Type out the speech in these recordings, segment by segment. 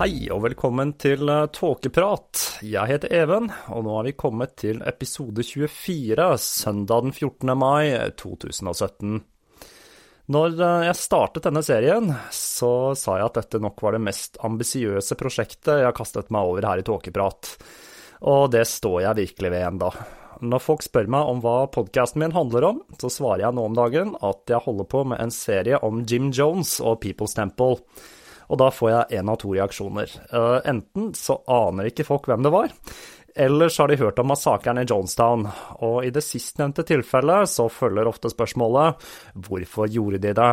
Hei og velkommen til eh, Tåkeprat. Jeg heter Even, og nå er vi kommet til episode 24, søndag den 14. mai 2017. Når eh, jeg startet denne serien, så sa jeg at dette nok var det mest ambisiøse prosjektet jeg har kastet meg over her i Tåkeprat. Og det står jeg virkelig ved enda. Når folk spør meg om hva podkasten min handler om, så svarer jeg nå om dagen at jeg holder på med en serie om Jim Jones og People's Temple. Og da får jeg én av to reaksjoner. Uh, enten så aner ikke folk hvem det var, eller så har de hørt om massakren i Jonestown. Og i det sistnevnte tilfellet så følger ofte spørsmålet hvorfor gjorde de det?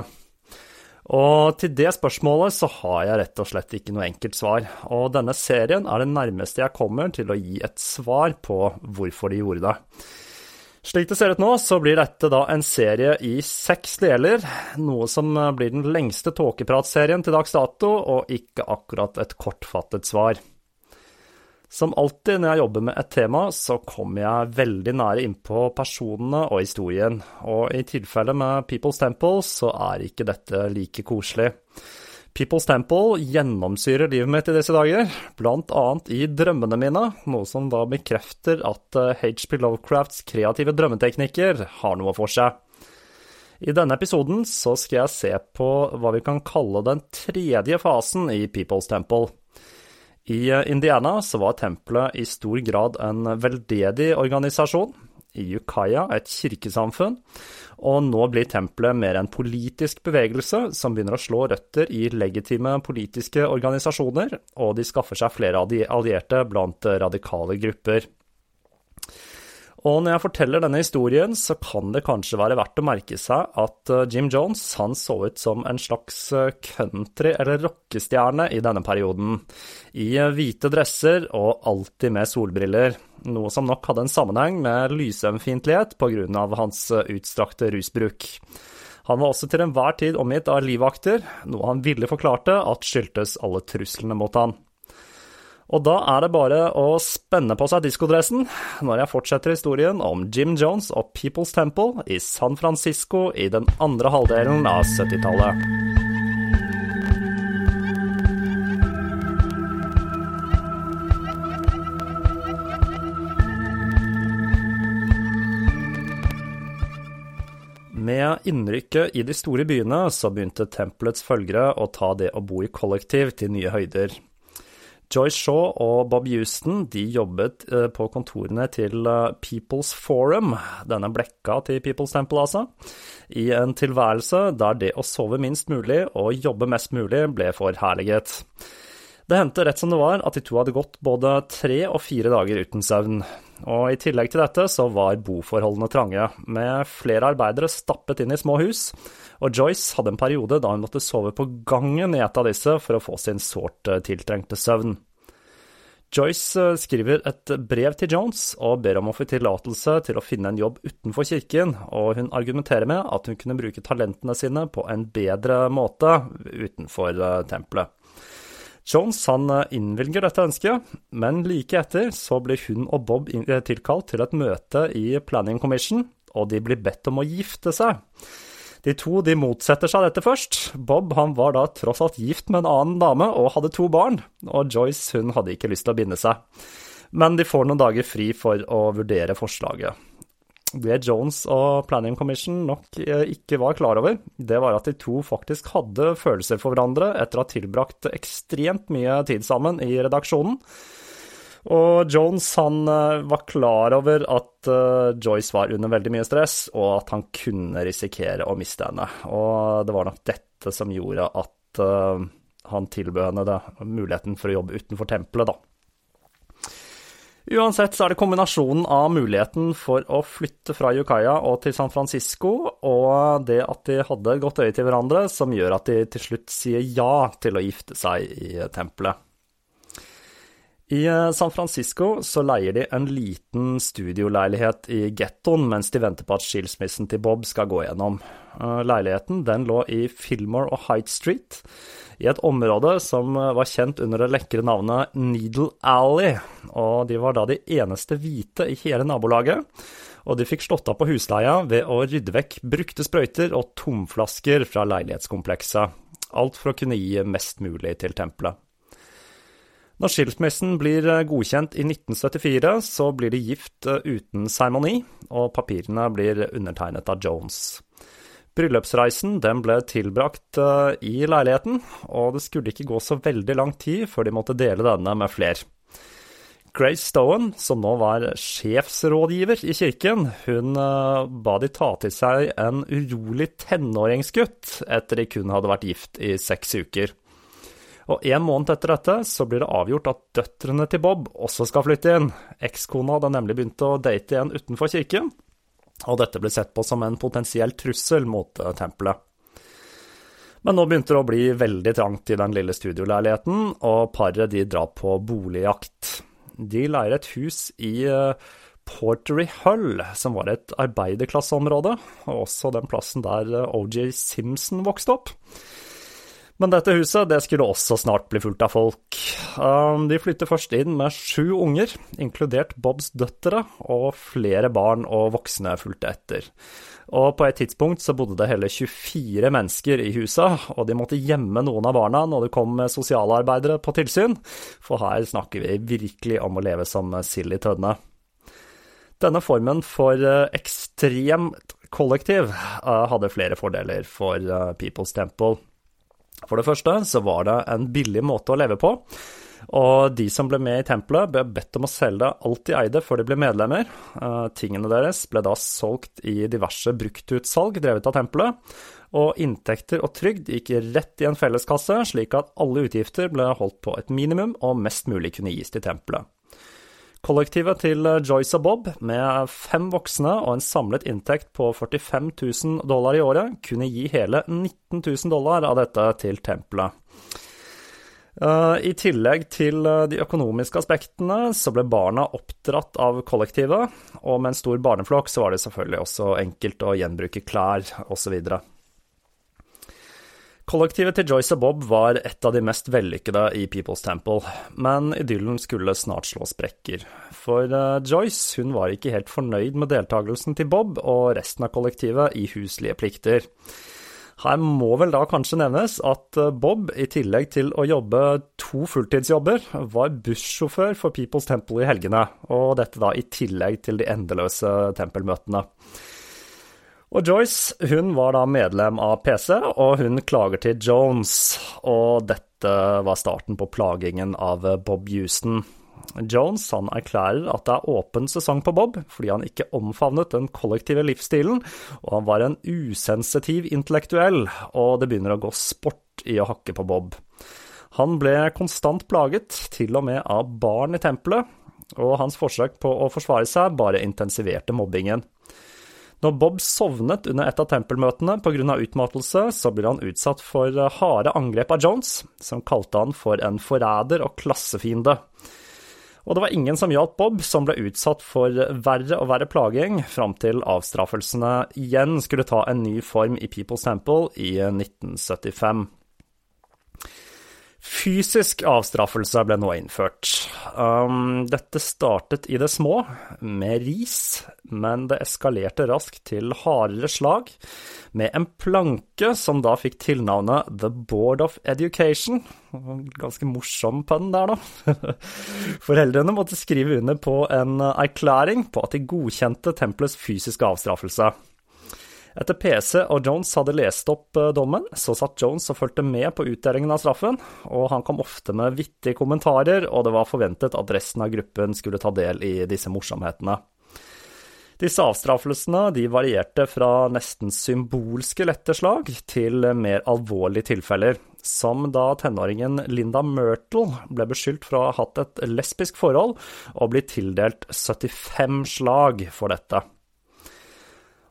Og til det spørsmålet så har jeg rett og slett ikke noe enkelt svar. Og denne serien er det nærmeste jeg kommer til å gi et svar på hvorfor de gjorde det. Slik det ser ut nå, så blir dette da en serie i seks deler, noe som blir den lengste tåkepratserien til dags dato, og ikke akkurat et kortfattet svar. Som alltid når jeg jobber med et tema, så kommer jeg veldig nære innpå personene og historien, og i tilfelle med People's Temple så er ikke dette like koselig. People's Temple gjennomsyrer livet mitt i disse dager, blant annet i drømmene mine, noe som da bekrefter at HP eh, Lovecrafts kreative drømmeteknikker har noe for seg. I denne episoden så skal jeg se på hva vi kan kalle den tredje fasen i People's Temple. I eh, Indiana så var tempelet i stor grad en veldedig organisasjon, i Ukiah et kirkesamfunn, og nå blir tempelet mer en politisk bevegelse som begynner å slå røtter i legitime politiske organisasjoner, og de skaffer seg flere av de allierte blant radikale grupper. Og når jeg forteller denne historien, så kan det kanskje være verdt å merke seg at eh, Jim Jones han så ut som en slags eh, country- eller rockestjerne i denne perioden. I eh, hvite dresser og alltid med solbriller, noe som nok hadde en sammenheng med lysømfintlighet pga. hans utstrakte rusbruk. Han var også til enhver tid omgitt av livvakter, noe han ville forklarte at skyldtes alle truslene mot han. Og da er det bare å spenne på seg diskodressen når jeg fortsetter historien om Jim Jones og People's Temple i San Francisco i den andre halvdelen av 70-tallet. Med innrykket i de store byene så begynte tempelets følgere å ta det å bo i kollektiv til nye høyder. Joyce Shaw og Bob Houston de jobbet eh, på kontorene til eh, People's Forum, denne blekka til People's Temple, altså, i en tilværelse der det å sove minst mulig og jobbe mest mulig ble forherliget. Det hendte rett som det var at de to hadde gått både tre og fire dager uten søvn. Og i tillegg til dette så var boforholdene trange, med flere arbeidere stappet inn i små hus, og Joyce hadde en periode da hun måtte sove på gangen i et av disse for å få sin sårt eh, tiltrengte søvn. Joyce eh, skriver et brev til Jones og ber om å få tillatelse til å finne en jobb utenfor kirken, og hun argumenterer med at hun kunne bruke talentene sine på en bedre måte utenfor eh, tempelet. Jones han eh, innvilger dette ønsket, men like etter så blir hun og Bob tilkalt til et møte i Planning Commission, og de blir bedt om å gifte seg. De to de motsetter seg dette først. Bob han var da tross alt gift med en annen dame og hadde to barn, og Joyce hun hadde ikke lyst til å binde seg. Men de får noen dager fri for å vurdere forslaget. Det Jones og Planning Commission nok eh, ikke var klar over, det var at de to faktisk hadde følelser for hverandre etter å ha tilbrakt ekstremt mye tid sammen i redaksjonen. Og Jones han eh, var klar over at uh, Joyce var under veldig mye stress, og at han kunne risikere å miste henne. Og det var nok dette som gjorde at han tilbød henne muligheten for å jobbe utenfor tempelet, da. Uansett så er det kombinasjonen av muligheten for å flytte fra Yukaya og til San Francisco, og det at de hadde et godt øye til hverandre, som gjør at de til slutt sier ja til å gifte seg i tempelet. I eh, San Francisco så leier de en liten studioleilighet i gettoen mens de venter på at skilsmissen til Bob skal gå gjennom. Eh, leiligheten den lå i Fillmore og Height Street, i et område som eh, var kjent under det lekre navnet Needle Alley, og de var da de eneste hvite i hele nabolaget. Og de fikk slått av på husleia ved å rydde vekk brukte sprøyter og tomflasker fra leilighetskomplekset. Alt for å kunne gi mest mulig til tempelet. Når skilsmissen blir eh, godkjent i 1974, så blir de gift eh, uten seremoni, og papirene blir undertegnet av Jones. Bryllupsreisen den ble tilbrakt eh, i leiligheten, og det skulle ikke gå så veldig lang tid før de måtte dele denne med flere. Grace Stowen, som nå var sjefsrådgiver i kirken, hun ba de ta til seg en urolig tenåringsgutt etter de kun hadde vært gift i seks uker. Og en måned etter dette så blir det avgjort at døtrene til Bob også skal flytte inn. Ekskona hadde nemlig begynt å date igjen utenfor kirken, og dette ble sett på som en potensiell trussel mot eh, tempelet. Men nå begynte det å bli veldig trangt i den lille studioleiligheten, og paret de drar på boligjakt. De leier et hus i eh, Portery Hull, som var et arbeiderklasseområde, og også den plassen der eh, OJ Simpson vokste opp. Men dette huset det skulle også snart bli fullt av folk. Um, de flytter først inn med sju unger, inkludert Bobs døtre, og flere barn og voksne fulgte etter. Og på et tidspunkt så bodde det hele 24 mennesker i huset, og de måtte gjemme noen av barna når det kom sosialarbeidere på tilsyn, for her snakker vi virkelig om å leve som sild i tønne. Denne formen for eh, ekstremt kollektiv uh, hadde flere fordeler for uh, People's Temple. For det første så var det en billig måte å leve på. Og de som ble med i tempelet, ble bedt om å selge alt de eide før de ble medlemmer. Uh, tingene deres ble da solgt i diverse bruktutsalg drevet av tempelet, og inntekter og trygd gikk rett i en felleskasse, slik at alle utgifter ble holdt på et minimum og mest mulig kunne gis til tempelet. Kollektivet til Joyce og Bob, med fem voksne og en samlet inntekt på 45 000 dollar i året, kunne gi hele 19 000 dollar av dette til tempelet. Eh, I tillegg til eh, de økonomiske aspektene så ble barna oppdratt av kollektivet, og med en stor barneflokk så var det selvfølgelig også enkelt å gjenbruke klær osv. Kollektivet til Joyce og Bob var et av de mest vellykkede i People's Temple, men idyllen skulle snart slå sprekker. For uh, Joyce hun var ikke helt fornøyd med deltakelsen til Bob og resten av kollektivet i huslige plikter. Her må vel da kanskje nevnes at eh, Bob, i tillegg til å jobbe to fulltidsjobber, var bussjåfør for People's Temple i helgene, og dette da i tillegg til de endeløse tempelmøtene. Og Joyce hun var da medlem av PC, og hun klager til Jones. Og dette var starten på plagingen av Bob Houston. Jones han erklærer at det er åpen sesong på Bob, fordi han ikke omfavnet den kollektive livsstilen, og han var en usensitiv intellektuell, og det begynner å gå sport i å hakke på Bob. Han ble konstant plaget, til og med av barn i tempelet, og hans forsøk på å forsvare seg bare intensiverte mobbingen. Når Bob sovnet under et av tempelmøtene pga. utmattelse, så ble han utsatt for harde angrep av Jones, som kalte han for en forræder og klassefiende. Og det var ingen som hjalp Bob, som ble utsatt for verre og verre plaging, fram til avstraffelsene igjen skulle ta en ny form i People's Temple i 1975. Fysisk avstraffelse ble nå innført. Um, dette startet i det små, med ris, men det eskalerte raskt til hardere slag, med en planke som da fikk tilnavnet The Board of Education. Ganske morsom pønn der, da. Foreldrene måtte skrive under på en erklæring på at de godkjente tempelets fysiske avstraffelse. Etter PC og Jones hadde lest opp eh, dommen, så satt Jones og fulgte med på utdelingen av straffen, og han kom ofte med vittige kommentarer, og det var forventet at resten av gruppen skulle ta del i disse morsomhetene. Disse avstraffelsene de varierte fra nesten symbolske lette slag til mer alvorlige tilfeller, som da tenåringen Linda Myrtle ble beskyldt for å ha hatt et lesbisk forhold og blitt tildelt 75 slag for dette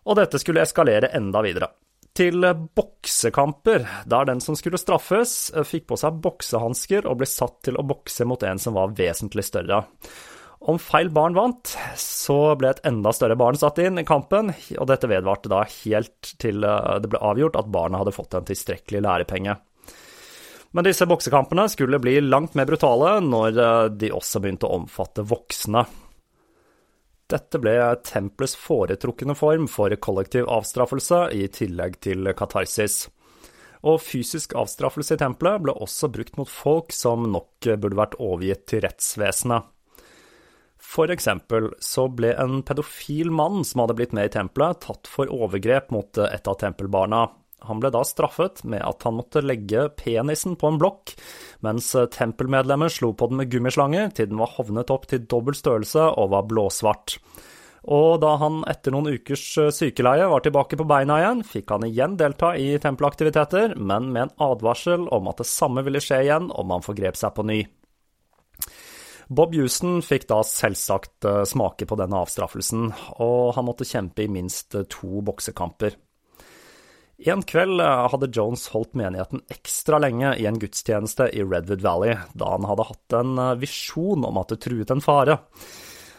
og dette skulle eskalere enda videre. Til boksekamper, der den som skulle straffes, fikk på seg boksehansker og ble satt til å bokse mot en som var vesentlig større. Om feil barn vant, så ble et enda større barn satt inn i kampen, og dette vedvarte da helt til eh, det ble avgjort at barna hadde fått en tilstrekkelig lærepenge. Men disse boksekampene skulle bli langt mer brutale når eh, de også begynte å omfatte voksne. Dette ble tempelets foretrukne form for kollektiv avstraffelse, i tillegg til katarsis. Og fysisk avstraffelse i tempelet ble også brukt mot folk som nok burde vært overgitt til rettsvesenet. For eksempel så ble en pedofil mann som hadde blitt med i tempelet, tatt for overgrep mot et av tempelbarna. Han ble da straffet med at han måtte legge penisen på en blokk, mens tempelmedlemmer slo på den med gummislanger til den var hovnet opp til dobbel størrelse og var blåsvart. Og da han etter noen ukers sykeleie var tilbake på beina igjen, fikk han igjen delta i tempelaktiviteter, men med en advarsel om at det samme ville skje igjen om han forgrep seg på ny. Bob Houston fikk da selvsagt eh, smake på denne avstraffelsen, og han måtte kjempe i minst to boksekamper. En kveld eh, hadde Jones holdt menigheten ekstra lenge i en gudstjeneste i Redwood Valley, da han hadde hatt en eh, visjon om at det truet en fare.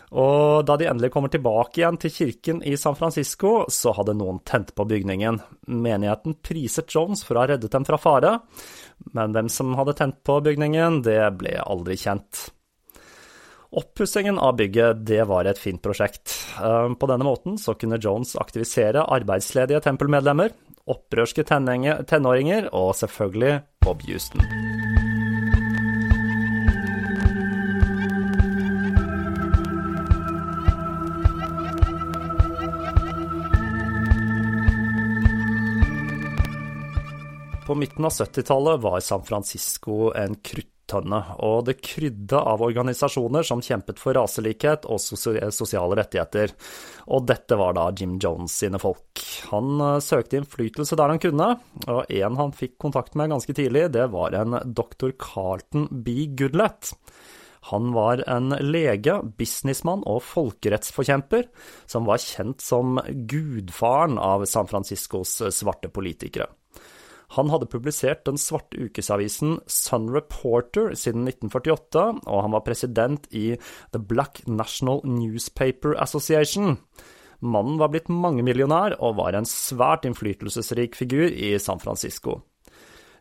Og da de endelig kommer tilbake igjen til kirken i San Francisco, så hadde noen tent på bygningen. Menigheten priset Jones for å ha reddet dem fra fare, men hvem som hadde tent på bygningen, det ble aldri kjent. Oppussingen av bygget det var et fint prosjekt. Eh, på denne måten så kunne Jones aktivisere arbeidsledige tempelmedlemmer, opprørske tenåringer og selvfølgelig Bob Houston. På midten av 70-tallet var San Francisco en krutt tønne, og det krydde av organisasjoner som kjempet for raselikhet og sosiale rettigheter. Og dette var da Jim Jones sine folk. Han eh, søkte innflytelse der han kunne, og en han fikk kontakt med ganske tidlig, det var en doktor Carlton B. Goodlett. Han var en lege, businessmann og folkerettsforkjemper, som var kjent som gudfaren av San Franciscos svarte politikere. Han hadde publisert den svarte ukesavisen Sun Reporter siden 1948, og han var president i The Black National Newspaper Association. Mannen var blitt mangemillionær og var en svært innflytelsesrik figur i San Francisco.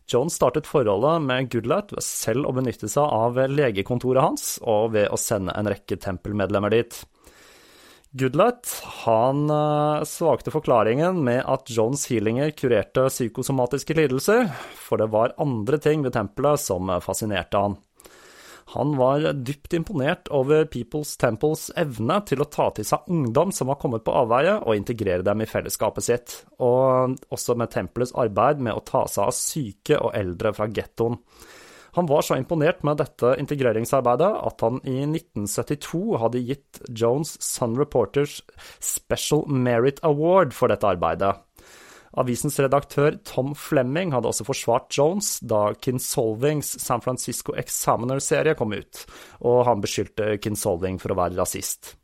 John startet forholdet med Goodlight ved selv å benytte seg av legekontoret hans, og ved å sende en rekke tempelmedlemmer dit. Goodlight han uh, svakte forklaringen med at Johns healinger kurerte psykosomatiske lidelser, for det var andre ting ved tempelet som fascinerte han. Han var dypt imponert over People's Temples evne til å ta til seg ungdom som var kommet på avveie, og integrere dem i fellesskapet sitt, og også med tempelets arbeid med å ta seg av syke og eldre fra gettoen. Han var så imponert med dette integreringsarbeidet at han i 1972 hadde gitt Jones Sun Reporters Special Merit Award for dette arbeidet. Avisens redaktør Tom Flemming hadde også forsvart Jones da Kinsolvings San Francisco Examiner-serie kom ut, og han beskyldte Kinsolving for å være rasist.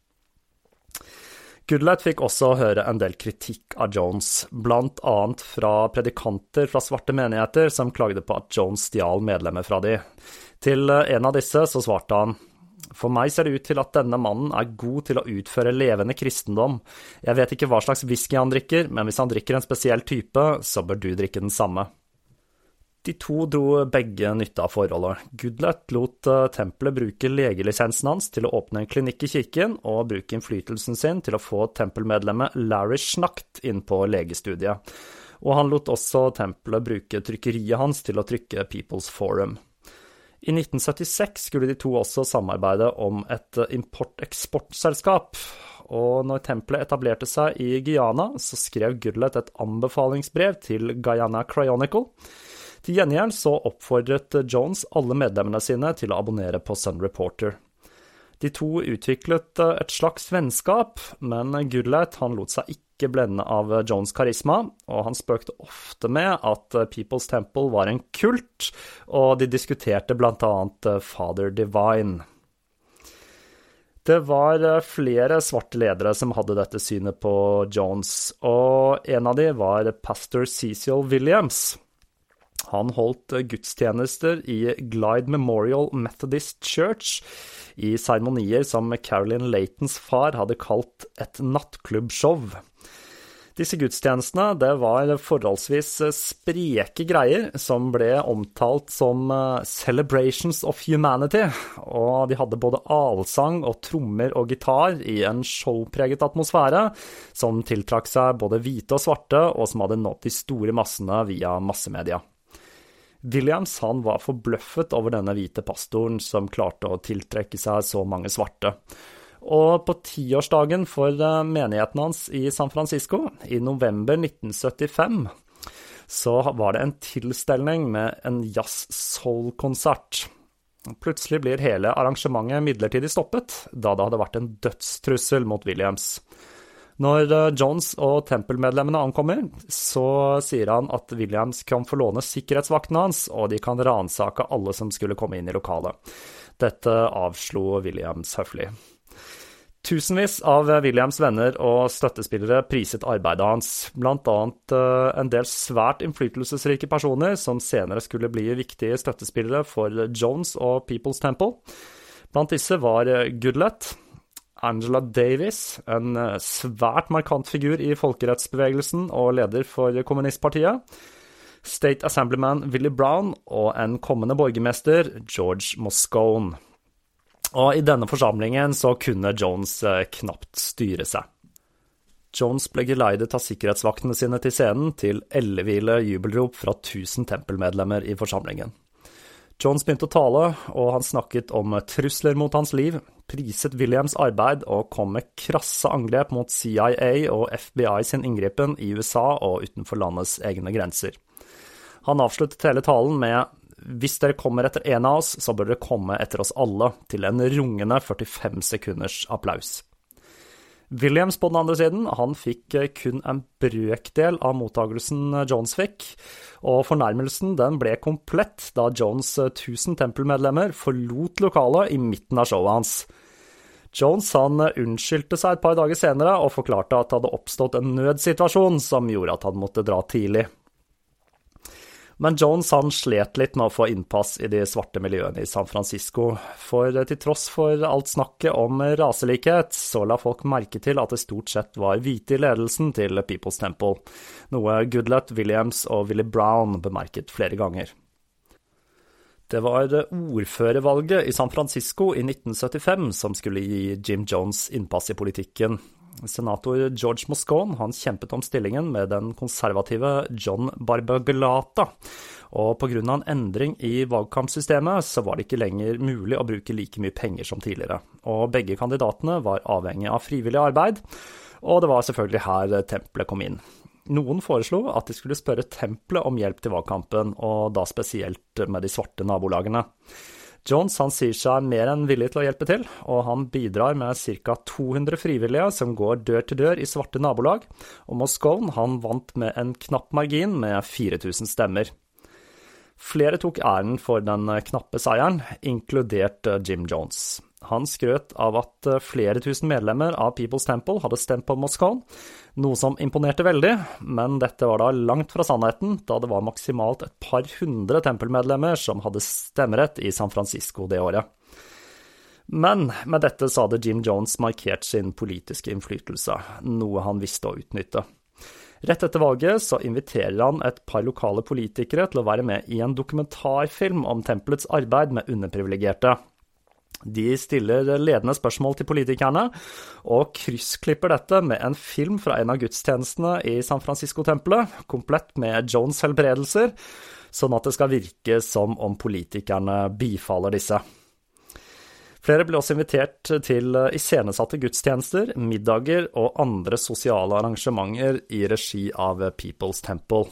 Goodlight fikk også høre en del kritikk av Jones, blant annet fra predikanter fra svarte menigheter som klagde på at Jones stjal medlemmer fra de. Til en av disse så svarte han For meg ser det ut til at denne mannen er god til å utføre levende kristendom. Jeg vet ikke hva slags whisky han drikker, men hvis han drikker en spesiell type, så bør du drikke den samme. De to dro begge nytte av forholdet. Goodlett lot uh, tempelet bruke legelisensen hans til å åpne en klinikk i kirken, og bruke innflytelsen sin til å få tempelmedlemmet Larry Schnacht inn på legestudiet. Og han lot også tempelet bruke trykkeriet hans til å trykke People's Forum. I 1976 skulle de to også samarbeide om et import-eksportselskap, og når tempelet etablerte seg i Guyana, så skrev Goodlett et anbefalingsbrev til Guyana Cryonicle. Til gjengjeld så oppfordret Jones alle medlemmene sine til å abonnere på Sun Reporter. De to utviklet et slags vennskap, men Goodlight han lot seg ikke blende av Jones' karisma, og han spøkte ofte med at People's Temple var en kult, og de diskuterte blant annet Father Divine. Det var flere svarte ledere som hadde dette synet på Jones, og en av de var pastor Cecil Williams. Han holdt gudstjenester i Glide Memorial Methodist Church, i seremonier som Carolyn Latons far hadde kalt et nattklubbshow. Disse gudstjenestene det var forholdsvis spreke greier som ble omtalt som eh, 'celebrations of humanity', og de hadde både allsang og trommer og gitar i en showpreget atmosfære som tiltrakk seg både hvite og svarte, og som hadde nådd de store massene via massemedia. Williams han var forbløffet over denne hvite pastoren som klarte å tiltrekke seg så mange svarte. Og på tiårsdagen for eh, menigheten hans i San Francisco, i november 1975, så var det en tilstelning med en jazz-soul-konsert. Plutselig blir hele arrangementet midlertidig stoppet, da det hadde vært en dødstrussel mot Williams. Når eh, Jones og tempelmedlemmene ankommer, så sier han at Williams kan få låne sikkerhetsvaktene hans, og de kan ransake alle som skulle komme inn i lokalet. Dette avslo Williams høflig. Tusenvis av Williams venner og støttespillere priset arbeidet hans, annet eh, en del svært innflytelsesrike personer som senere skulle bli viktige støttespillere for Jones og People's Temple. Blant disse var Goodlett, Angela Davis, en eh, svært markant figur i folkerettsbevegelsen og leder for kommunistpartiet. State Assemblyman Willy Brown og en kommende borgermester, George Moscone. Og i denne forsamlingen så kunne Jones eh, knapt styre seg. Jones ble geleidet av sikkerhetsvaktene sine til scenen til elleville jubelrop fra 1000 tempelmedlemmer i forsamlingen. Jones begynte å tale, og han snakket om trusler mot hans liv, priset Williams arbeid og kom med krasse angrep mot CIA og FBI sin inngripen i USA og utenfor landets egne grenser. Han avsluttet hele talen med hvis dere kommer etter en av oss, så bør dere komme etter oss alle, til en rungende 45 sekunders applaus. Williams på den andre siden, han fikk eh, kun en brøkdel av mottagelsen eh, Jones fikk, og fornærmelsen den ble komplett da Jones' 1000 eh, tempelmedlemmer forlot lokalet i midten av showet hans. Jones han unnskyldte seg et par dager senere og forklarte at det hadde oppstått en nødsituasjon som gjorde at han måtte dra tidlig. Men Jones han slet litt med å få innpass i de svarte miljøene i San Francisco, for til tross for alt snakket om raselikhet, så la folk merke til at det stort sett var hvite i ledelsen til People's Temple, noe Goodlett, Williams og Willy Brown bemerket flere ganger. Det var ordførervalget i San Francisco i 1975 som skulle gi Jim Jones innpass i politikken, Senator George Moscone han kjempet om stillingen med den konservative John Barbaglata. Og pga. en endring i valgkampsystemet så var det ikke lenger mulig å bruke like mye penger som tidligere. Og begge kandidatene var avhengig av frivillig arbeid, og det var selvfølgelig her tempelet kom inn. Noen foreslo at de skulle spørre tempelet om hjelp til valgkampen, og da spesielt med de svarte nabolagene. Jones han sier seg mer enn villig til å hjelpe til, og han bidrar med ca. 200 frivillige som går dør til dør i svarte nabolag, og Moscone han vant med en knapp margin med 4000 stemmer. Flere tok æren for den knappe seieren, inkludert Jim Jones. Han skrøt av at eh, flere tusen medlemmer av People's Temple hadde stemt på Moscone, noe som imponerte veldig, men dette var da langt fra sannheten, da det var maksimalt et par hundre tempelmedlemmer som hadde stemmerett i San Francisco det året. Men med dette så hadde Jim Jones markert sin politiske innflytelse, noe han visste å utnytte. Rett etter valget så inviterer han et par lokale politikere til å være med i en dokumentarfilm om tempelets arbeid med underprivilegerte. De stiller ledende spørsmål til politikerne, og kryssklipper dette med en film fra en av gudstjenestene i San Francisco-tempelet, komplett med Jones' helbredelser, sånn at det skal virke som om politikerne bifaller disse. Flere ble også invitert til iscenesatte gudstjenester, middager og andre sosiale arrangementer i regi av People's Temple.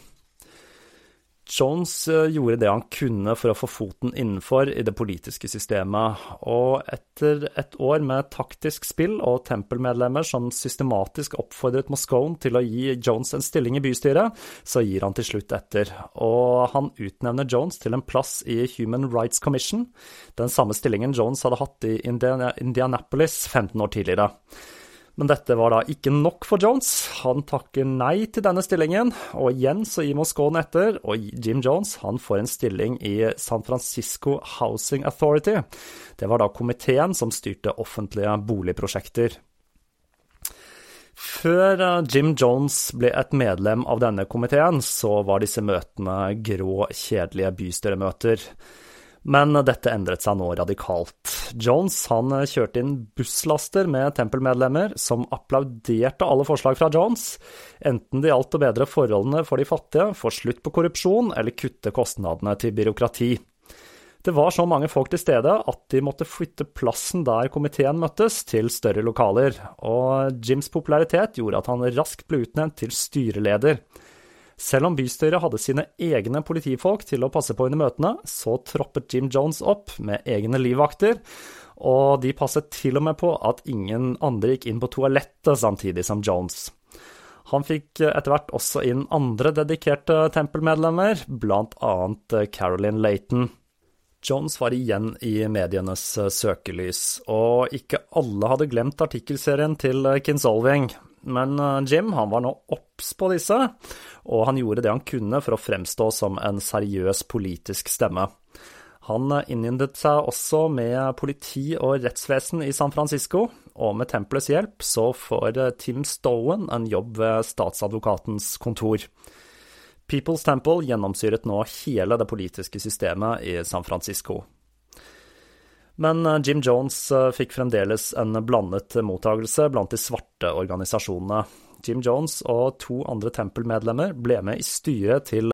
Jones eh, gjorde det han kunne for å få foten innenfor i det politiske systemet, og etter et år med taktisk spill og tempelmedlemmer som systematisk oppfordret Moscone til å gi Jones en stilling i bystyret, så gir han til slutt etter, og han utnevner Jones til en plass i Human Rights Commission, den samme stillingen Jones hadde hatt i Indianapolis 15 år tidligere. Men dette var da ikke nok for Jones. Han takker nei til denne stillingen, og igjen så gir Moscone etter, og Jim Jones han får en stilling i San Francisco Housing Authority. Det var da komiteen som styrte offentlige boligprosjekter. Før eh, Jim Jones ble et medlem av denne komiteen, så var disse møtene grå, kjedelige bystyremøter. Men dette endret seg nå radikalt. Jones han kjørte inn busslaster med tempelmedlemmer som applauderte alle forslag fra Jones, enten det gjaldt å bedre forholdene for de fattige, få slutt på korrupsjon eller kutte kostnadene til byråkrati. Det var så mange folk til stede at de måtte flytte plassen der komiteen møttes, til større lokaler, og Jims popularitet gjorde at han raskt ble utnevnt til styreleder. Selv om bystyret hadde sine egne politifolk til å passe på under møtene, så troppet Jim Jones opp med egne livvakter, og de passet til og med på at ingen andre gikk inn på toalettet samtidig som Jones. Han fikk etter hvert også inn andre dedikerte tempelmedlemmer, blant annet Carolyn Layton. Jones var igjen i medienes søkelys, og ikke alle hadde glemt artikkelserien til Kinsolving, men Jim han var nå obs på disse, og han gjorde det han kunne for å fremstå som en seriøs politisk stemme. Han innyndet seg også med politi og rettsvesen i San Francisco, og med tempelets hjelp så får Tim Stowen en jobb ved statsadvokatens kontor. People's Temple gjennomsyret nå hele det politiske systemet i San Francisco. Men Jim Jones fikk fremdeles en blandet mottagelse blant de svarte organisasjonene. Jim Jones og to andre Tempel-medlemmer ble med i styret til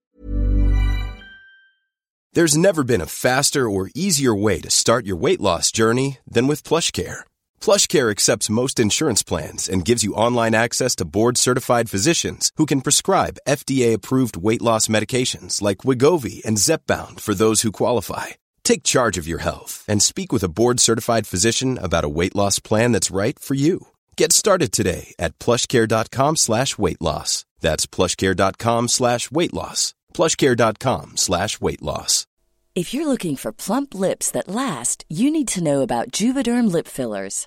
There's never been a faster or easier way to start your weight loss journey than with PlushCare. PlushCare accepts most insurance plans and gives you online access to board-certified physicians who can prescribe FDA-approved weight loss medications like Wigovi and Zepbound for those who qualify. Take charge of your health and speak with a board-certified physician about a weight loss plan that's right for you. Get started today at plushcare.com slash weight loss. That's plushcare.com slash weight loss. Plushcare.com slash weight loss. If you're looking for plump lips that last, you need to know about Juvederm lip fillers.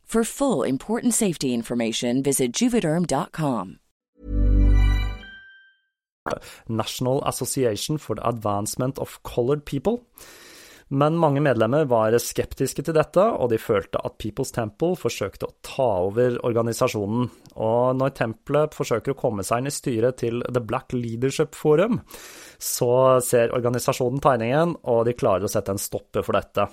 For full important safety information, visit juvederm.com. National Association for the Advancement of Colored People. Men mange medlemmer var skeptiske til dette, og de følte at People's Temple forsøkte å ta over organisasjonen. Og når tempelet forsøker å komme seg inn i styret til The Black Leadership Forum, så ser organisasjonen tegningen, og de klarer å sette en stopper for dette.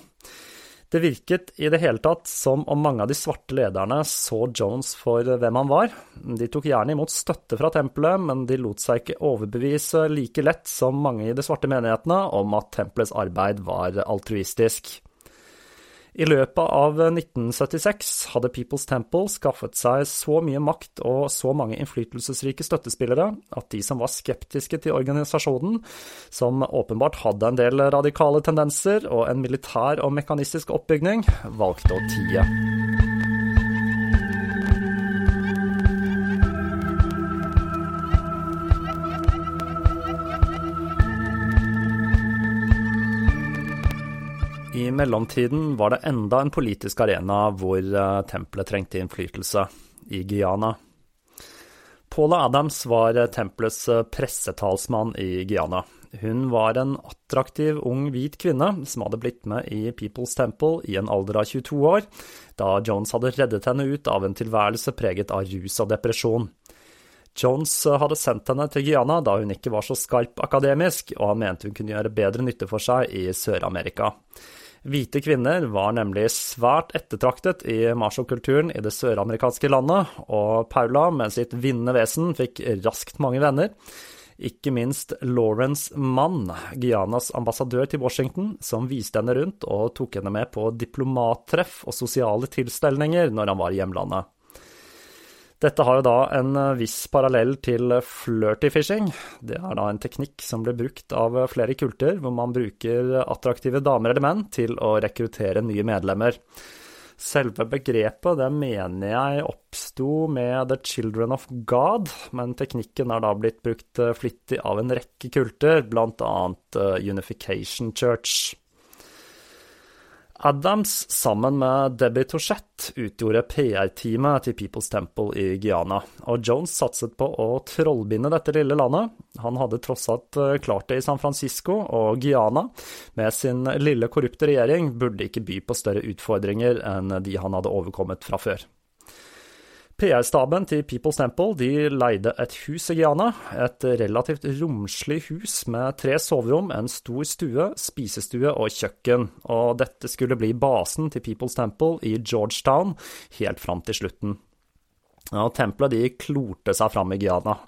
Det virket i det hele tatt som om mange av de svarte lederne så Jones for hvem han var. De tok gjerne imot støtte fra tempelet, men de lot seg ikke overbevise like lett som mange i de svarte menighetene om at tempelets arbeid var altruistisk. I løpet av 1976 hadde People's Temple skaffet seg så mye makt og så mange innflytelsesrike støttespillere at de som var skeptiske til organisasjonen, som åpenbart hadde en del radikale tendenser og en militær og mekanistisk oppbygning, valgte å tie. I mellomtiden var det enda en politisk arena hvor uh, tempelet trengte innflytelse, i Guyana. Paula Adams var uh, tempelets uh, pressetalsmann i Guyana. Hun var en attraktiv ung hvit kvinne som hadde blitt med i People's Temple i en alder av 22 år, da Jones hadde reddet henne ut av en tilværelse preget av rus og depresjon. Jones hadde sendt henne til Guyana da hun ikke var så skarp akademisk, og han mente hun kunne gjøre bedre nytte for seg i Sør-Amerika. Hvite kvinner var nemlig svært ettertraktet i machokulturen i det søramerikanske landet, og Paula med sitt vinnende vesen fikk raskt mange venner. Ikke minst Lawrence Mann, Guyanas ambassadør til Washington, som viste henne rundt og tok henne med på diplomattreff og sosiale tilstelninger når han var i hjemlandet. Dette har jo da en eh, viss parallell til flirty fishing. Det er da en teknikk som ble brukt av flere kulter, hvor man bruker attraktive damer eller menn til å rekruttere nye medlemmer. Selve begrepet det mener jeg oppsto med The Children of God, men teknikken er da blitt brukt eh, flittig av en rekke kulter, bl.a. annet Unification Church. Adams sammen med Debbie Touchette utgjorde PR-teamet til People's Temple i Guyana, og Jones satset på å trollbinde dette lille landet. Han hadde tross alt eh, klart det i San Francisco, og Guyana, med sin lille korrupte regjering, burde ikke by på større utfordringer enn de han hadde overkommet fra før. PR-staben til People's Temple de leide et hus i Guyana. Et relativt romslig hus med tre soverom, en stor stue, spisestue og kjøkken. Og dette skulle bli basen til People's Temple i Georgetown helt fram til slutten. Ja, tempelet de klorte seg fram i Guyana.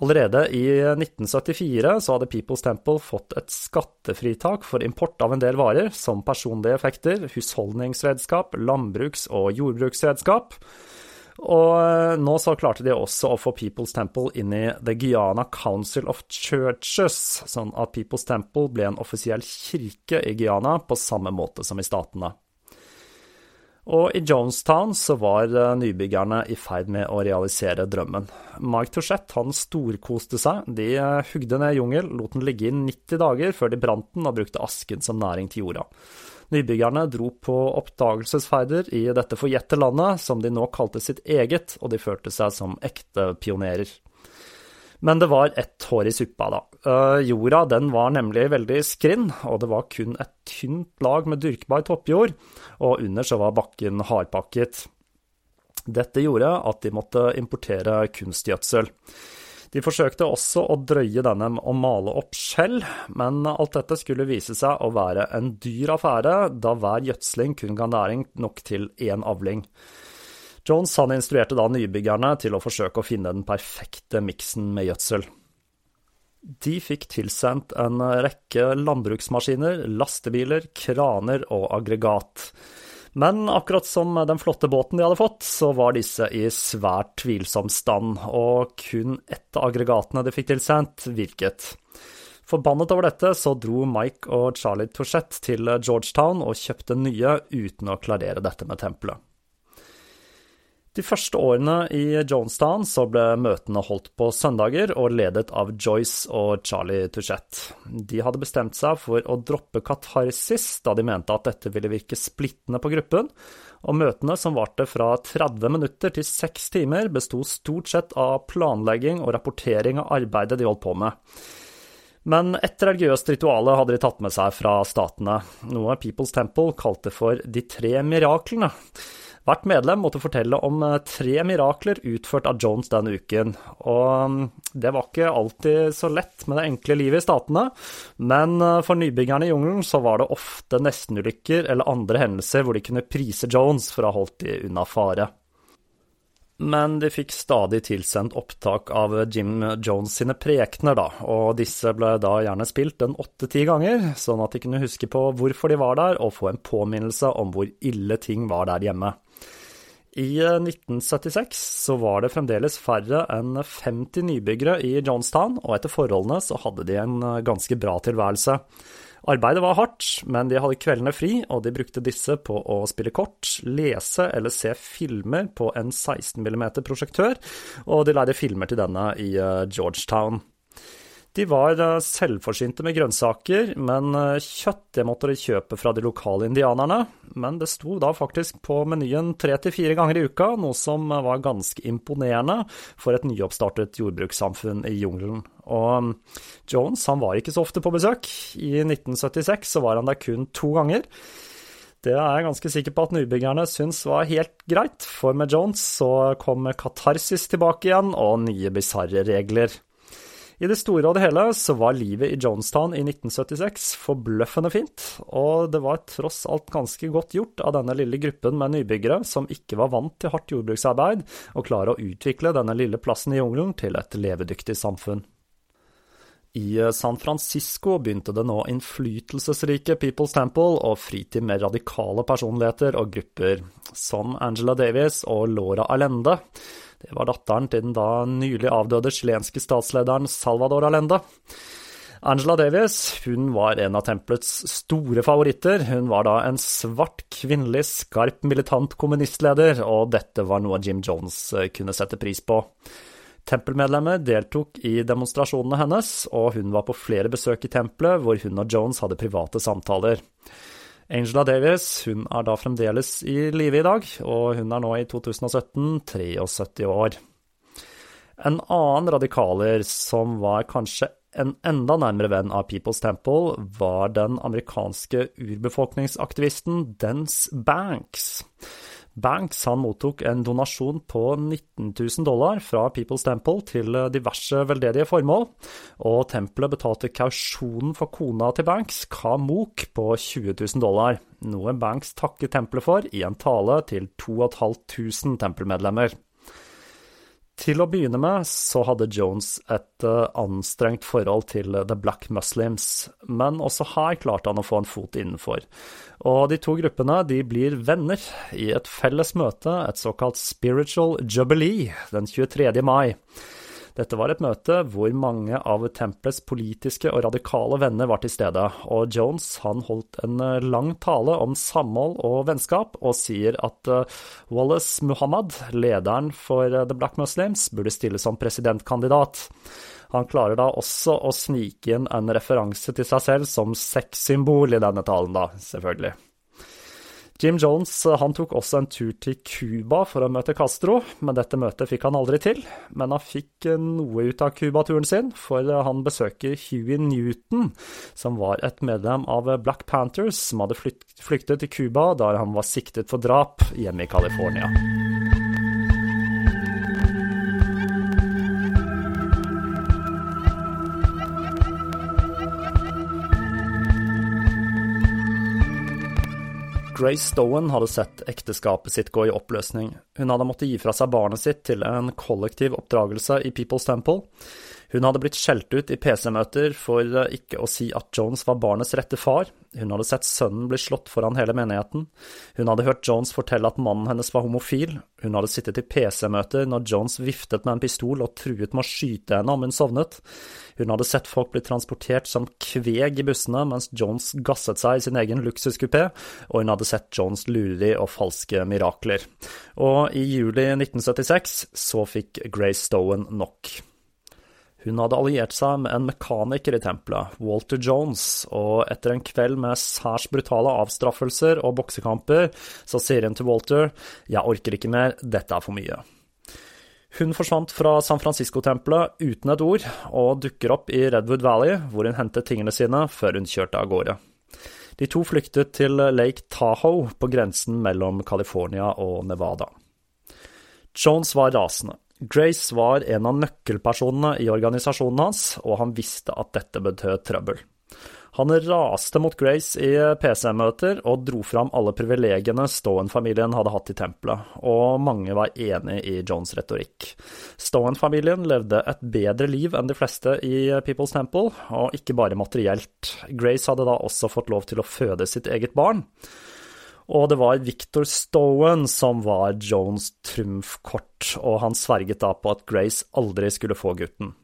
Allerede i 1974 så hadde People's Temple fått et skattefritak for import av en del varer, som personlige effekter, husholdningsredskap, landbruks- og jordbruksredskap. Og eh, nå så klarte de også å få People's Temple inn i The Guyana Council of Churches, sånn at People's Temple ble en offisiell kirke i Guyana på samme måte som i statene. Og i Jonestown så var eh, nybyggerne i ferd med å realisere drømmen. Mike Touchette han storkoste seg. De eh, hugde ned jungel, lot den ligge i 90 dager før de brant den og brukte asken som næring til jorda. Nybyggerne dro på oppdagelsesferder i dette forjette landet, som de nå kalte sitt eget, og de følte seg som ekte pionerer. Men det var ett hår i suppa, da. Uh, jorda den var nemlig veldig skrinn, og det var kun et tynt lag med dyrkbar toppjord, og under så var bakken hardpakket. Dette gjorde at de måtte importere kunstgjødsel. De forsøkte også å drøye denne å male opp skjell, men alt dette skulle vise seg å være en dyr affære, da hver gjødsling kun ga næring nok til én avling. Jones han instruerte da nybyggerne til å forsøke å finne den perfekte miksen med gjødsel. De fikk tilsendt en rekke landbruksmaskiner, lastebiler, kraner og aggregat. Men akkurat som den flotte båten de hadde fått, så var disse i svært tvilsom stand, og kun ett av aggregatene de fikk tilsendt, virket. Forbannet over dette så dro Mike og Charlie Touchette til Georgetown og kjøpte nye uten å klarere dette med tempelet. De første årene i Jonestown så ble møtene holdt på søndager og ledet av Joyce og Charlie Touchette. De hadde bestemt seg for å droppe katarsis, da de mente at dette ville virke splittende på gruppen, og møtene, som varte fra 30 minutter til 6 timer, besto stort sett av planlegging og rapportering av arbeidet de holdt på med. Men et religiøst rituale hadde de tatt med seg fra statene, noe People's Temple kalte for de tre miraklene. Hvert medlem måtte fortelle om eh, tre mirakler utført av Jones den uken. Og mm, det var ikke alltid så lett med det enkle livet i statene, men eh, for nybyggerne i jungelen så var det ofte nestenulykker eller andre hendelser hvor de kunne prise Jones for å ha holdt de unna fare. Men de fikk stadig tilsendt opptak av Jim Jones sine prekener, da, og disse ble da gjerne spilt en åtte-ti ganger, sånn at de kunne huske på hvorfor de var der, og få en påminnelse om hvor ille ting var der hjemme. I 1976 eh, så var det fremdeles færre enn 50 nybyggere i Johnstown, og etter forholdene så hadde de en eh, ganske bra tilværelse. Arbeidet var hardt, men de hadde kveldene fri, og de brukte disse på å spille kort, lese eller se filmer på en 16 mm prosjektør, og de leide filmer til denne i eh, Georgetown. De var eh, selvforsynte med grønnsaker, men eh, kjøtt det måtte de kjøpe fra de lokale indianerne. Men det sto da faktisk på menyen tre til fire ganger i uka, noe som var ganske imponerende for et nyoppstartet jordbrukssamfunn i jungelen. Og Jones han var ikke så ofte på besøk. I 1976 så var han der kun to ganger. Det er jeg ganske sikker på at nybyggerne syns var helt greit, for med Jones så kom katarsis tilbake igjen, og nye bisarre regler. I det store og det hele så var livet i Jonestown i 1976 forbløffende fint, og det var tross alt ganske godt gjort av denne lille gruppen med nybyggere som ikke var vant til hardt jordbruksarbeid, å klare å utvikle denne lille plassen i jungelen til et levedyktig samfunn. I San Francisco begynte det nå innflytelsesrike People's Temple å fri til mer radikale personligheter og grupper, som Angela Davis og Laura Allende. Det var datteren til den da nylig avdøde chilenske statslederen Salvador Allende. Angela Davis hun var en av tempelets store favoritter. Hun var da en svart, kvinnelig, skarp, militant kommunistleder, og dette var noe Jim Jones eh, kunne sette pris på. Tempelmedlemmer deltok i demonstrasjonene hennes, og hun var på flere besøk i tempelet hvor hun og Jones hadde private samtaler. Angela Davis hun er da fremdeles i live i dag, og hun er nå i 2017 73 år. En annen radikaler som var kanskje en enda nærmere venn av People's Temple, var den amerikanske urbefolkningsaktivisten Dence Banks. Banks han mottok en donasjon på 19 000 dollar fra People's Temple til diverse veldedige formål, og tempelet betalte kausjonen for kona til Banks, Ka Mook, på 20 000 dollar, noe Banks takket tempelet for i en tale til 2500 tempelmedlemmer. Til å begynne med så hadde Jones et uh, anstrengt forhold til The Black Muslims, men også her klarte han å få en fot innenfor. Og de to gruppene de blir venner i et felles møte, et såkalt spiritual jubilee, den 23. mai. Dette var et møte hvor mange av tempelets politiske og radikale venner var til stede, og Jones han holdt en eh, lang tale om samhold og vennskap, og sier at eh, Wallace Muhammad, lederen for eh, The Black Muslims, burde stille som presidentkandidat. Han klarer da også å snike inn en referanse til seg selv som sexsymbol i denne talen, da, selvfølgelig. Jim Jones eh, han tok også en tur til Cuba for å møte Castro, men dette møtet fikk han aldri til. Men han fikk eh, noe ut av Cuba-turen sin, for eh, han besøker Huey Newton, som var et medlem av Black Panthers, som hadde flyktet til Cuba da han var siktet for drap hjemme i California. Grace Stowen hadde sett ekteskapet sitt gå i oppløsning. Hun hadde måttet gi fra seg barnet sitt til en kollektiv oppdragelse i People's Temple. Hun hadde blitt skjelt ut i PC-møter for ikke å si at Jones var barnets rette far. Hun hadde sett sønnen bli slått foran hele menigheten. Hun hadde hørt Jones fortelle at mannen hennes var homofil. Hun hadde sittet i PC-møter når Jones viftet med en pistol og truet med å skyte henne om hun sovnet. Hun hadde sett folk bli transportert som kveg i bussene mens Jones gasset seg i sin egen luksuskupé, og hun hadde sett Jones lureri og falske mirakler. Og i juli 1976 så fikk Grace Stowen nok. Hun hadde alliert seg med en mekaniker i tempelet, Walter Jones, og etter en kveld med særs brutale avstraffelser og boksekamper, så sier hun til Walter jeg orker ikke mer, dette er for mye. Hun forsvant fra San Francisco-tempelet uten et ord, og dukker opp i Redwood Valley, hvor hun hentet tingene sine før hun kjørte av gårde. De to flyktet til Lake Tahoe på grensen mellom California og Nevada. Jones var rasende. Grace var en av nøkkelpersonene i organisasjonen hans, og han visste at dette betød trøbbel. Han raste mot Grace i PC-møter og dro fram alle privilegiene Stowen-familien hadde hatt i tempelet, og mange var enig i Jones' retorikk. Stowen-familien levde et bedre liv enn de fleste i People's Temple, og ikke bare materielt. Grace hadde da også fått lov til å føde sitt eget barn. Og det var Victor Stowen som var Jones' trumfkort, og han sverget da på at Grace aldri skulle få gutten.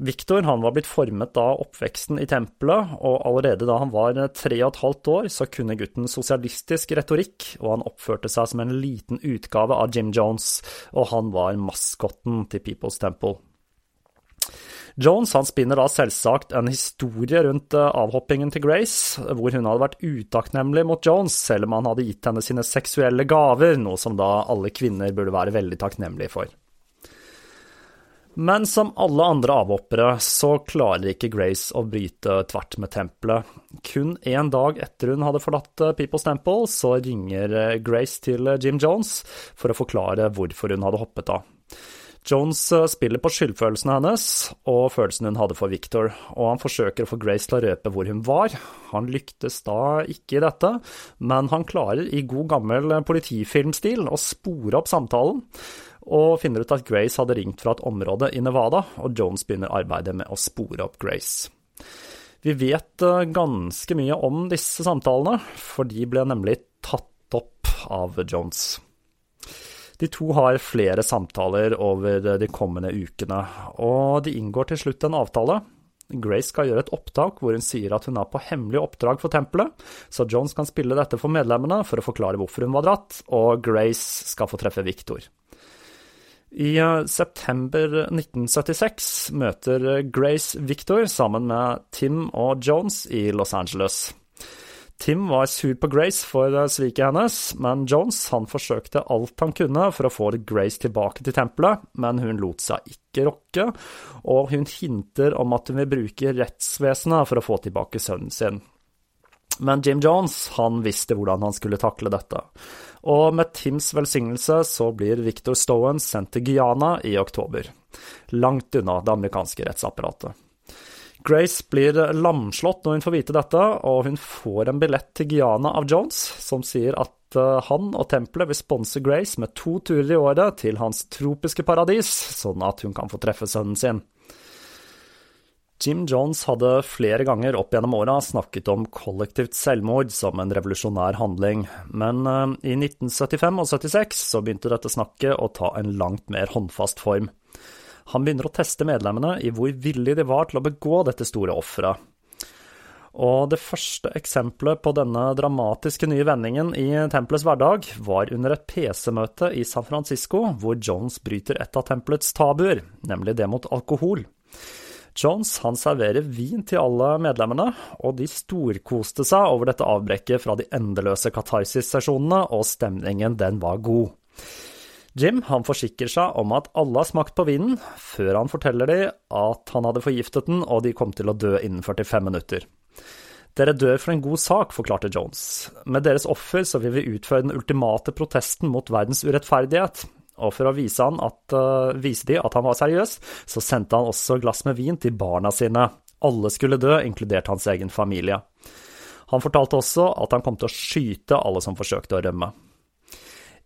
Victor han var blitt formet av oppveksten i tempelet, og allerede da han var tre og et halvt år, så kunne gutten sosialistisk retorikk, og han oppførte seg som en liten utgave av Jim Jones, og han var maskotten til People's Temple. Jones han spinner da selvsagt en historie rundt eh, avhoppingen til Grace, hvor hun hadde vært utakknemlig mot Jones, selv om han hadde gitt henne sine seksuelle gaver, noe som da alle kvinner burde være veldig takknemlige for. Men som alle andre avhoppere så klarer ikke Grace å bryte tvert med tempelet. Kun én dag etter hun hadde forlatt eh, People's Temple, så ringer eh, Grace til Jim Jones for å forklare hvorfor hun hadde hoppet av. Jones spiller på skyldfølelsene hennes og følelsen hun hadde for Victor, og han forsøker å få Grace til å røpe hvor hun var. Han lyktes da ikke i dette, men han klarer i god gammel politifilmstil å spore opp samtalen og finner ut at Grace hadde ringt fra et område i Nevada, og Jones begynner arbeidet med å spore opp Grace. Vi vet eh, ganske mye om disse samtalene, for de ble nemlig tatt opp av Jones. De to har flere samtaler over de kommende ukene, og de inngår til slutt en avtale. Grace skal gjøre et opptak hvor hun sier at hun er på hemmelig oppdrag for tempelet, så Jones kan spille dette for medlemmene for å forklare hvorfor hun var dratt, og Grace skal få treffe Victor. I eh, september 1976 møter Grace Victor sammen med Tim og Jones i Los Angeles. Tim var sur på Grace for eh, sviket hennes, men Jones han forsøkte alt han kunne for å få Grace tilbake til tempelet, men hun lot seg ikke rokke, og hun hinter om at hun vil bruke rettsvesenet for å få tilbake sønnen sin. Men Jim Jones han visste hvordan han skulle takle dette og med Tims velsignelse så blir Victor Stowen sendt til Guyana i oktober, langt unna det amerikanske rettsapparatet. Grace blir lamslått når hun får vite dette, og hun får en billett til Guyana av Jones, som sier at eh, han og tempelet vil sponse Grace med to turer i året til hans tropiske paradis, sånn at hun kan få treffe sønnen sin. Jim Jones hadde flere ganger opp gjennom åra snakket om kollektivt selvmord som en revolusjonær handling, men eh, i 1975 og 76 så begynte dette snakket å ta en langt mer håndfast form. Han begynner å teste medlemmene i hvor villige de var til å begå dette store offeret. Og det første eksempelet på denne dramatiske nye vendingen i tempelets hverdag var under et PC-møte i San Francisco, hvor Jones bryter et av tempelets tabuer, nemlig det mot alkohol. Jones han serverer vin til alle medlemmene, og de storkoste seg over dette avbrekket fra de endeløse katarsis-sesjonene, og stemningen den var god. Jim han forsikrer seg om at alle har smakt på vinen, før han forteller dem at han hadde forgiftet den, og de kom til å dø innen 45 minutter. Dere dør for en god sak, forklarte Jones. Med deres offer så vil vi utføre den ultimate protesten mot verdens urettferdighet, og for å vise, at, uh, vise de at han var seriøs, så sendte han også glass med vin til barna sine. Alle skulle dø, inkludert hans egen familie. Han fortalte også at han kom til å skyte alle som forsøkte å rømme.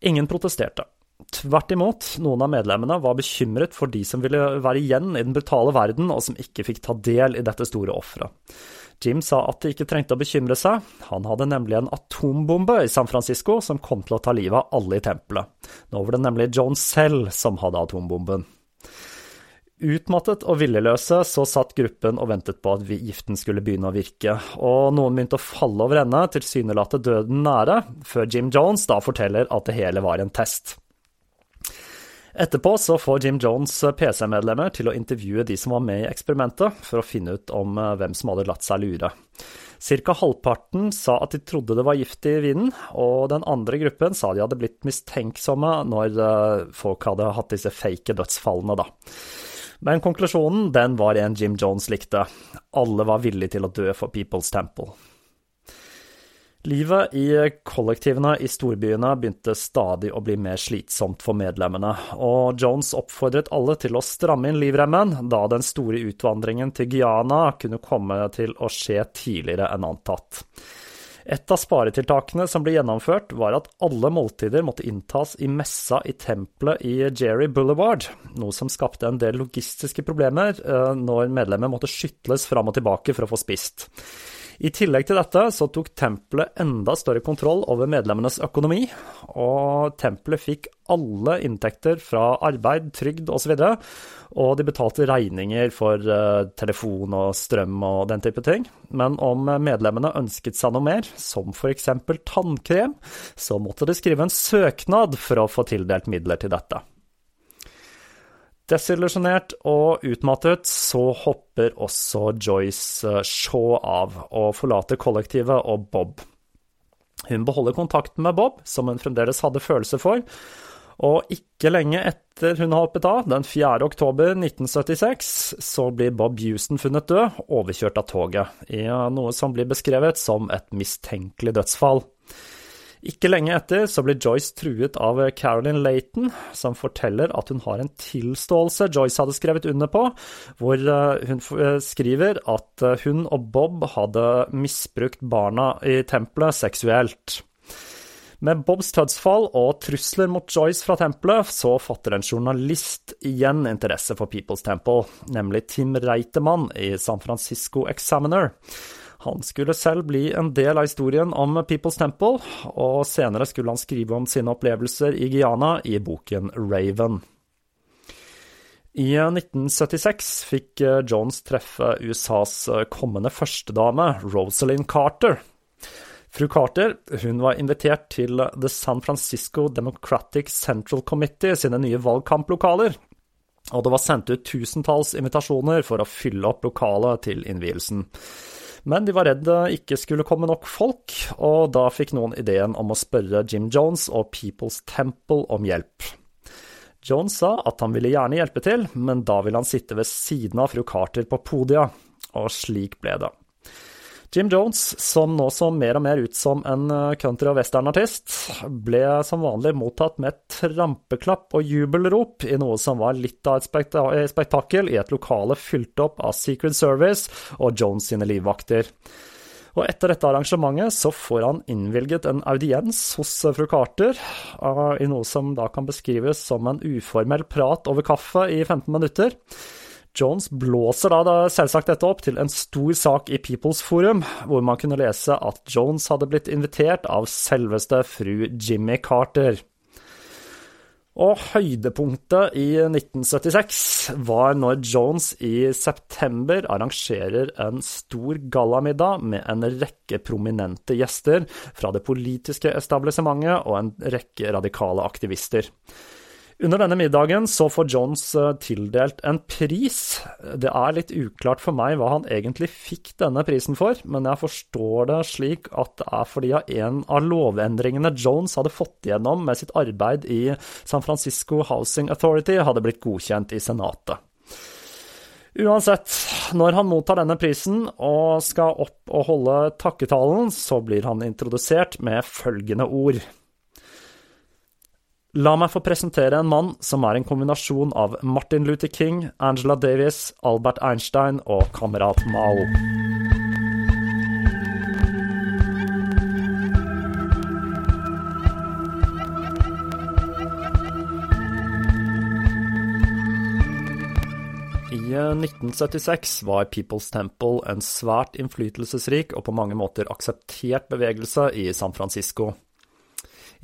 Ingen protesterte. Tvert imot, noen av medlemmene var bekymret for de som ville være igjen i den brutale verden, og som ikke fikk ta del i dette store offeret. Jim sa at de ikke trengte å bekymre seg, han hadde nemlig en atombombe i San Francisco som kom til å ta livet av alle i tempelet. Nå var det nemlig Jones selv som hadde atombomben. Utmattet og viljeløse så satt gruppen og ventet på at giften skulle begynne å virke, og noen begynte å falle over ende, tilsynelatende døden nære, før Jim Jones da forteller at det hele var en test. Etterpå så får Jim Jones eh, PC-medlemmer til å intervjue de som var med i eksperimentet, for å finne ut om eh, hvem som hadde latt seg lure. Cirka halvparten sa at de trodde det var gift i vinen, og den andre gruppen sa de hadde blitt mistenksomme når eh, folk hadde hatt disse fake dødsfallene, da. Men konklusjonen den var en Jim Jones likte. Alle var villige til å dø for People's Temple. Livet i kollektivene i storbyene begynte stadig å bli mer slitsomt for medlemmene, og Jones oppfordret alle til å stramme inn livremmen, da den store utvandringen til Guyana kunne komme til å skje tidligere enn antatt. Et av sparetiltakene som ble gjennomført, var at alle måltider måtte inntas i messa i tempelet i Jerry Boulevard, noe som skapte en del logistiske problemer eh, når medlemmer måtte skytles fram og tilbake for å få spist. I tillegg til dette så tok tempelet enda større kontroll over medlemmenes økonomi, og tempelet fikk alle inntekter fra arbeid, trygd osv., og, og de betalte regninger for uh, telefon og strøm og den type ting. Men om medlemmene ønsket seg noe mer, som f.eks. tannkrem, så måtte de skrive en søknad for å få tildelt midler til dette. Desillusjonert og utmattet så hopper også Joyce eh, Shaw av og forlater kollektivet og Bob. Hun beholder kontakten med Bob, som hun fremdeles hadde følelser for, og ikke lenge etter hun har hoppet av, den 4. oktober 1976, så blir Bob Houston funnet død, overkjørt av toget, i noe som blir beskrevet som et mistenkelig dødsfall. Ikke lenge etter så blir Joyce truet av Carolyn Laton, som forteller at hun har en tilståelse Joyce hadde skrevet under på, hvor eh, hun eh, skriver at eh, hun og Bob hadde misbrukt barna i tempelet seksuelt. Med Bobs dødsfall og trusler mot Joyce fra tempelet, så fatter en journalist igjen interesse for People's Temple, nemlig Tim Reitemann i San Francisco Examiner. Han skulle selv bli en del av historien om People's Temple, og senere skulle han skrive om sine opplevelser i Guyana i boken Raven. I 1976 fikk Jones treffe USAs kommende førstedame, Rosalind Carter. Fru Carter hun var invitert til The San Francisco Democratic Central Committee sine nye valgkamplokaler, og det var sendt ut tusentalls invitasjoner for å fylle opp lokalet til innvielsen. Men de var redd det ikke skulle komme nok folk, og da fikk noen ideen om å spørre Jim Jones og People's Temple om hjelp. Jones sa at han ville gjerne hjelpe til, men da ville han sitte ved siden av fru Carter på podiet, og slik ble det. Jim Jones, som nå så mer og mer ut som en eh, country- og westernartist, ble som vanlig mottatt med trampeklapp og jubelrop i noe som var litt av et eh, spektakel i et lokale fylt opp av Secret Service og Jones sine livvakter. Og etter dette arrangementet så får han innvilget en audiens hos eh, fru Carter, i noe som da kan beskrives som en uformell prat over kaffe i 15 minutter. Jones blåser da selvsagt dette opp til en stor sak i People's Forum, hvor man kunne lese at Jones hadde blitt invitert av selveste fru Jimmy Carter. Og høydepunktet i 1976 var når Jones i september arrangerer en stor gallamiddag med en rekke prominente gjester fra det politiske establissementet og en rekke radikale aktivister. Under denne middagen så får Jones eh, tildelt en pris. Det er litt uklart for meg hva han egentlig fikk denne prisen for, men jeg forstår det slik at det er fordi en av lovendringene Jones hadde fått igjennom med sitt arbeid i San Francisco Housing Authority, hadde blitt godkjent i Senatet. Uansett, når han mottar denne prisen og skal opp og holde takketalen, så blir han introdusert med følgende ord. La meg få presentere en mann som er en kombinasjon av Martin Luther King, Angela Davis, Albert Einstein og kamerat Mao. I 1976 var People's Temple en svært innflytelsesrik og på mange måter akseptert bevegelse i San Francisco.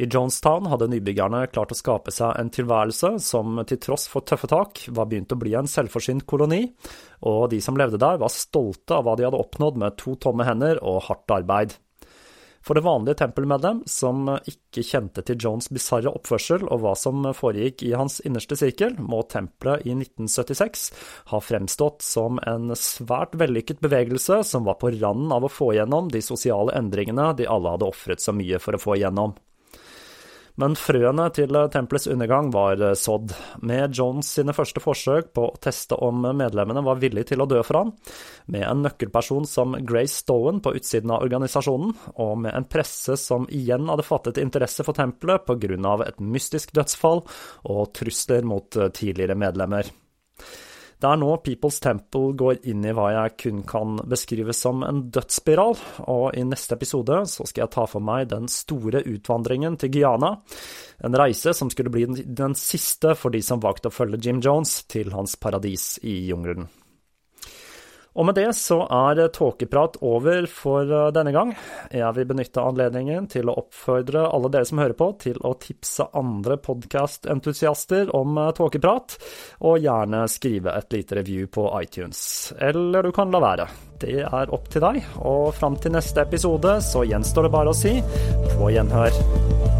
I Jonestown hadde nybyggerne klart å skape seg en tilværelse som til tross for tøffe tak var begynt å bli en selvforsynt koloni, og de som levde der var stolte av hva de hadde oppnådd med to tomme hender og hardt arbeid. For det vanlige tempelmedlem, som ikke kjente til Jones bisarre oppførsel og hva som foregikk i hans innerste sirkel, må tempelet i 1976 ha fremstått som en svært vellykket bevegelse som var på randen av å få igjennom de sosiale endringene de alle hadde ofret så mye for å få igjennom. Men frøene til tempelets undergang var sådd. Med Jones sine første forsøk på å teste om medlemmene var villige til å dø for han, med en nøkkelperson som Grace Stowen på utsiden av organisasjonen, og med en presse som igjen hadde fattet interesse for tempelet pga. et mystisk dødsfall og trusler mot tidligere medlemmer. Det er nå People's Temple går inn i hva jeg kun kan beskrive som en dødsspiral, og i neste episode så skal jeg ta for meg den store utvandringen til Guyana. En reise som skulle bli den siste for de som valgte å følge Jim Jones til hans paradis i jungelen. Og med det så er tåkeprat over for eh, denne gang. Jeg vil benytte anledningen til å oppfordre alle dere som hører på, til å tipse andre podkastentusiaster om eh, tåkeprat, og gjerne skrive et lite review på iTunes. Eller du kan la være. Det er opp til deg, og fram til neste episode så gjenstår det bare å si på gjenhør.